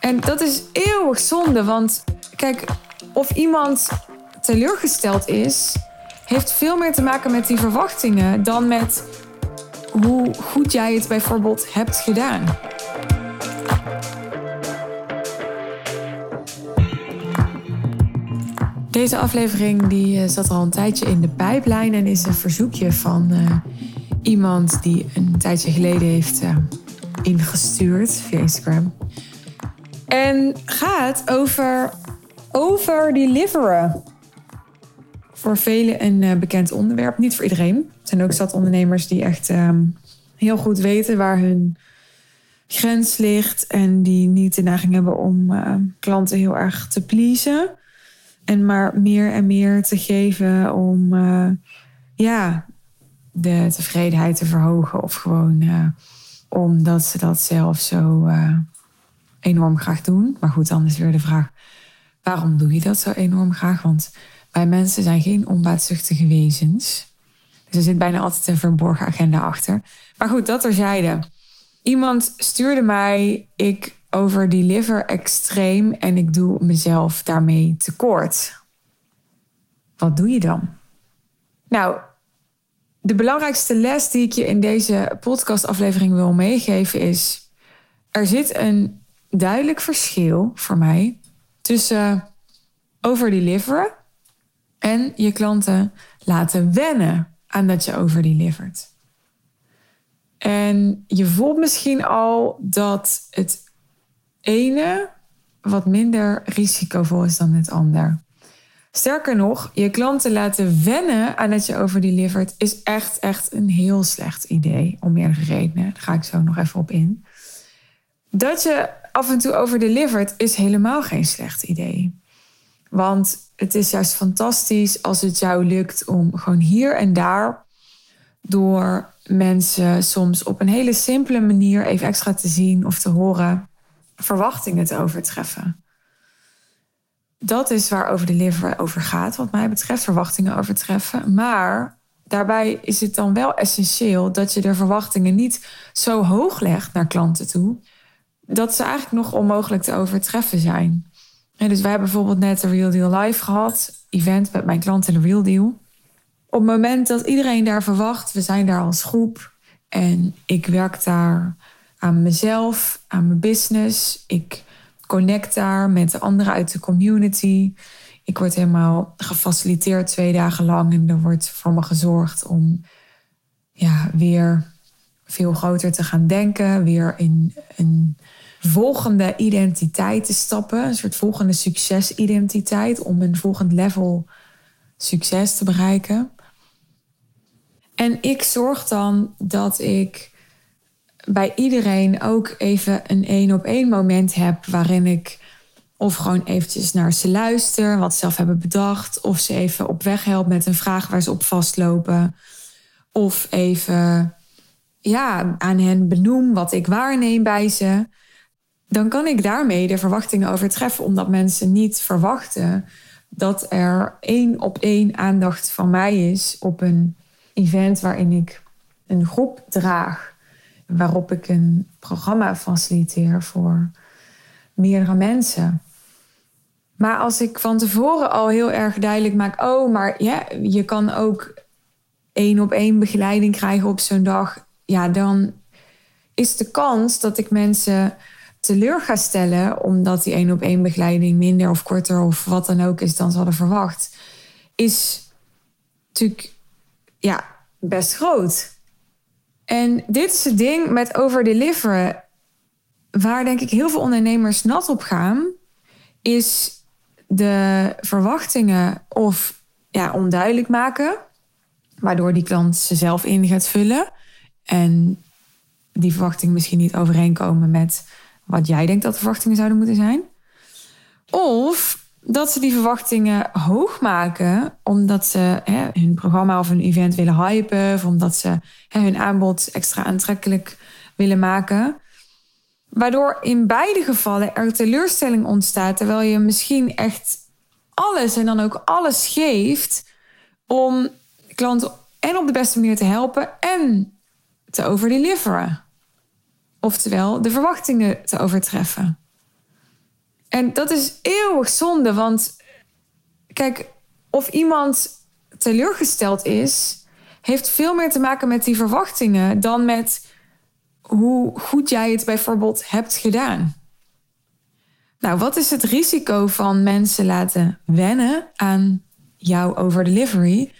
En dat is eeuwig zonde, want kijk, of iemand teleurgesteld is, heeft veel meer te maken met die verwachtingen dan met hoe goed jij het bijvoorbeeld hebt gedaan. Deze aflevering die eh, zat al een tijdje in de pijplijn en is een verzoekje van uh, iemand die een tijdje geleden heeft uh, ingestuurd via Instagram. En gaat over over deliveren. Voor velen een uh, bekend onderwerp, niet voor iedereen. Er zijn ook zat ondernemers die echt uh, heel goed weten waar hun grens ligt en die niet de neiging hebben om uh, klanten heel erg te pleasen. En maar meer en meer te geven om uh, ja, de tevredenheid te verhogen. Of gewoon omdat ze dat zelf zo enorm graag doen. Maar goed, dan is weer de vraag: waarom doe je dat zo enorm graag? Want wij mensen zijn geen onbaatzuchtige wezens. Dus er zit bijna altijd een verborgen agenda achter. Maar goed, dat terzijde. Iemand stuurde mij: ik over die liver extreem en ik doe mezelf daarmee tekort. Wat doe je dan? Nou, de belangrijkste les die ik je in deze podcastaflevering wil meegeven is: er zit een duidelijk verschil voor mij tussen overdeliveren en je klanten laten wennen aan dat je overdelivert. En je voelt misschien al dat het ene wat minder risicovol is dan het ander. Sterker nog, je klanten laten wennen aan dat je overdelivert is echt, echt een heel slecht idee. Om meerdere redenen. Daar ga ik zo nog even op in. Dat je af en toe overdelivert is helemaal geen slecht idee. Want het is juist fantastisch als het jou lukt om gewoon hier en daar door mensen soms op een hele simpele manier even extra te zien of te horen verwachtingen te overtreffen. Dat is waar over de liver over gaat, wat mij betreft, verwachtingen overtreffen. Maar daarbij is het dan wel essentieel dat je de verwachtingen niet zo hoog legt naar klanten toe, dat ze eigenlijk nog onmogelijk te overtreffen zijn. En dus wij hebben bijvoorbeeld net de Real Deal Live gehad, event met mijn klanten, de Real Deal. Op het moment dat iedereen daar verwacht, we zijn daar als groep en ik werk daar aan mezelf, aan mijn business. Ik connect daar met de anderen uit de community. Ik word helemaal gefaciliteerd twee dagen lang en er wordt voor me gezorgd om ja, weer veel groter te gaan denken, weer in een volgende identiteit te stappen, een soort volgende succesidentiteit om een volgend level succes te bereiken. En ik zorg dan dat ik bij iedereen ook even een één op één moment heb waarin ik of gewoon eventjes naar ze luister, wat ze zelf hebben bedacht, of ze even op weg help met een vraag waar ze op vastlopen, of even ja, aan hen benoem wat ik waarneem bij ze. Dan kan ik daarmee de verwachtingen overtreffen, omdat mensen niet verwachten dat er één op één aandacht van mij is op een event waarin ik een groep draag waarop ik een programma faciliteer voor meerdere mensen. Maar als ik van tevoren al heel erg duidelijk maak, oh, maar ja, je kan ook één op één begeleiding krijgen op zo'n dag, ja, dan is de kans dat ik mensen teleur ga stellen, omdat die één op één begeleiding minder of korter of wat dan ook is dan ze hadden verwacht, is natuurlijk ja, best groot. En dit is het ding met overdeliveren. Waar denk ik heel veel ondernemers nat op gaan, is de verwachtingen of ja, onduidelijk maken, waardoor die klant ze zelf in gaat vullen. En die verwachtingen misschien niet overeenkomen met wat jij denkt dat de verwachtingen zouden moeten zijn. Of dat ze die verwachtingen hoog maken, omdat ze hè, hun programma of hun event willen hypen, of omdat ze hè, hun aanbod extra aantrekkelijk willen maken. Waardoor in beide gevallen er teleurstelling ontstaat, terwijl je misschien echt alles en dan ook alles geeft om klanten en op de beste manier te helpen en te overdeliveren. Oftewel, de verwachtingen te overtreffen. En dat is eeuwig zonde, want kijk, of iemand teleurgesteld is, heeft veel meer te maken met die verwachtingen dan met hoe goed jij het bijvoorbeeld hebt gedaan. Nou, wat is het risico van mensen laten wennen aan jouw overdelivery?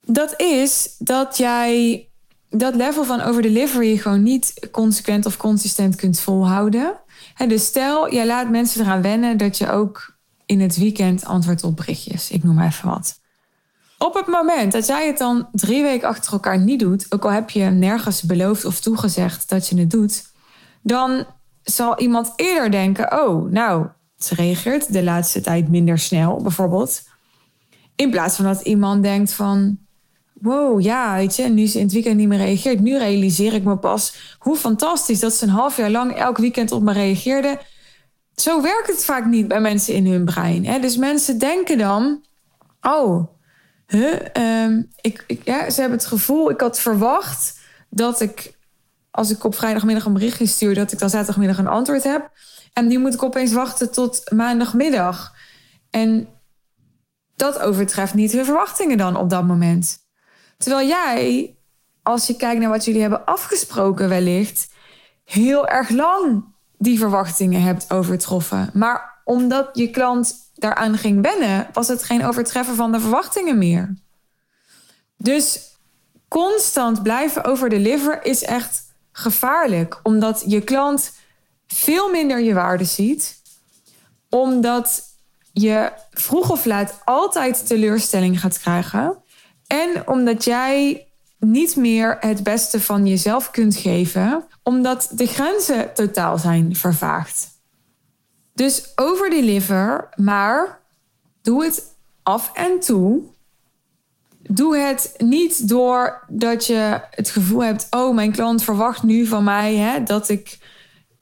Dat is dat jij dat level van overdelivery gewoon niet consequent of consistent kunt volhouden. dus stel, jij laat mensen eraan wennen dat je ook in het weekend antwoordt op berichtjes. Ik noem even wat. Op het moment dat jij het dan drie weken achter elkaar niet doet, ook al heb je nergens beloofd of toegezegd dat je het doet, dan zal iemand eerder denken: Oh, nou, ze reageert de laatste tijd minder snel, bijvoorbeeld. In plaats van dat iemand denkt van wow, ja, weet je, nu ze in het weekend niet meer reageert. Nu realiseer ik me pas hoe fantastisch dat ze een half jaar lang elk weekend op me reageerde. Zo werkt het vaak niet bij mensen in hun brein. Hè? Dus mensen denken dan, oh, huh, um, ik, ik, ze hebben het gevoel, ik had verwacht dat ik, als ik op vrijdagmiddag een berichtje stuur, dat ik dan zaterdagmiddag een antwoord heb. En nu moet ik opeens wachten tot maandagmiddag. En dat overtreft niet hun verwachtingen dan op dat moment. Terwijl jij, als je kijkt naar wat jullie hebben afgesproken, wellicht heel erg lang die verwachtingen hebt overtroffen. Maar omdat je klant daaraan ging wennen, was het geen overtreffen van de verwachtingen meer. Dus constant blijven overdeliveren is echt gevaarlijk, omdat je klant veel minder je waarde ziet, omdat je vroeg of laat altijd teleurstelling gaat krijgen. En omdat jij niet meer het beste van jezelf kunt geven, omdat de grenzen totaal zijn vervaagd. Dus overdeliver, maar doe het af en toe. Doe het niet doordat je het gevoel hebt: oh, mijn klant verwacht nu van mij hè, dat ik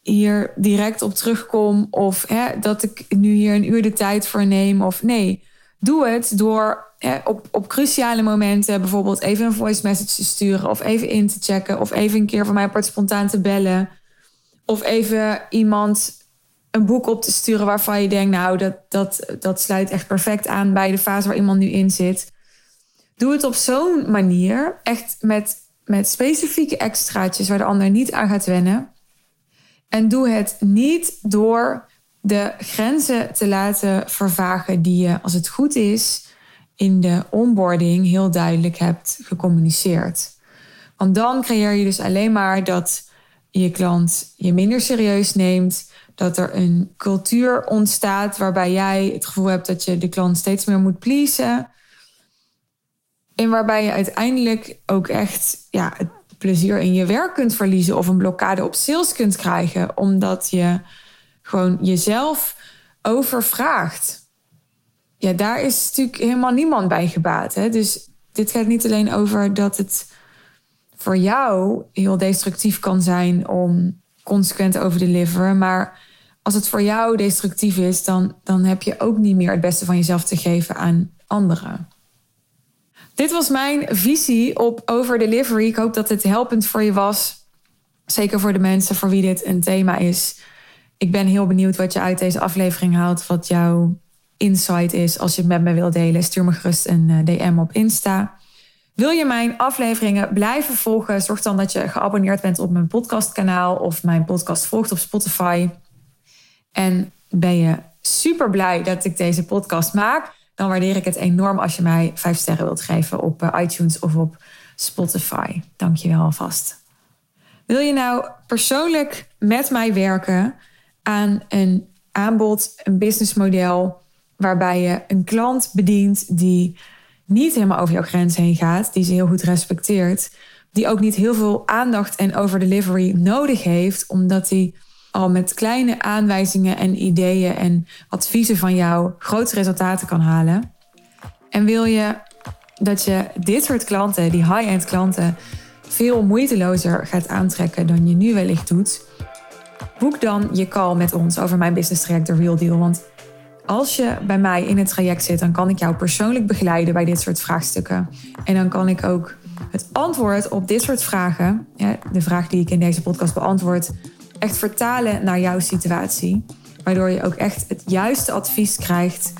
hier direct op terugkom, of hè, dat ik nu hier een uur de tijd voor neem. Of nee, doe het door op, op cruciale momenten bijvoorbeeld even een voice message te sturen of even in te checken of even een keer voor mij part spontaan te bellen of even iemand een boek op te sturen waarvan je denkt, nou, dat, dat, dat sluit echt perfect aan bij de fase waar iemand nu in zit. Doe het op zo'n manier, echt met, met specifieke extraatjes waar de ander niet aan gaat wennen. En doe het niet door de grenzen te laten vervagen die je, als het goed is, in de onboarding heel duidelijk hebt gecommuniceerd. Want dan creëer je dus alleen maar dat je klant je minder serieus neemt. Dat er een cultuur ontstaat waarbij jij het gevoel hebt dat je de klant steeds meer moet pleasen. En waarbij je uiteindelijk ook echt ja, het plezier in je werk kunt verliezen of een blokkade op sales kunt krijgen, omdat je gewoon jezelf overvraagt ja, daar is natuurlijk helemaal niemand bij gebaat. Hè? Dus dit gaat niet alleen over dat het voor jou heel destructief kan zijn om consequent over te deliveren. Maar als het voor jou destructief is, dan, dan heb je ook niet meer het beste van jezelf te geven aan anderen. Dit was mijn visie op over delivery. Ik hoop dat het helpend voor je was. Zeker voor de mensen voor wie dit een thema is. Ik ben heel benieuwd wat je uit deze aflevering haalt. Wat jouw insight is. Als je het met me wilt delen, stuur me gerust een eh, DM op Insta. Wil je mijn afleveringen blijven volgen? Zorg dan dat je geabonneerd bent op mijn podcastkanaal of mijn podcast volgt op Spotify. En ben je super blij dat ik deze podcast maak? Dan waardeer ik het enorm als je mij vijf sterren wilt geven op eh, iTunes of op Spotify. Dank je wel alvast. Wil je nou persoonlijk met mij werken aan een aanbod, een businessmodel waarbij je een klant bedient die niet helemaal over jouw grens heen gaat, die ze heel goed respecteert, die ook niet heel veel aandacht en over delivery nodig heeft, omdat hij al met kleine aanwijzingen en ideeën en adviezen van jou grote resultaten kan halen. En wil je dat je dit soort klanten, die high-end klanten, veel moeitelozer gaat aantrekken dan je nu wellicht doet, boek dan je call met ons over mijn business traject The Real Deal. Want als je bij mij in het traject zit, dan kan ik jou persoonlijk begeleiden bij dit soort vraagstukken. En dan kan ik ook het antwoord op dit soort vragen, de vraag die ik in deze podcast beantwoord, echt vertalen naar jouw situatie. Waardoor je ook echt het juiste advies krijgt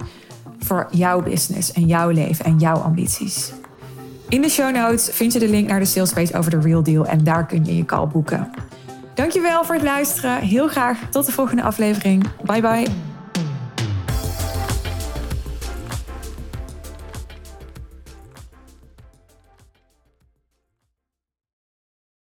voor jouw business en jouw leven en jouw ambities. In de show notes vind je de link naar de salespage over de Real Deal en daar kun je je call boeken. Dankjewel voor het luisteren. Heel graag tot de volgende aflevering. Bye bye.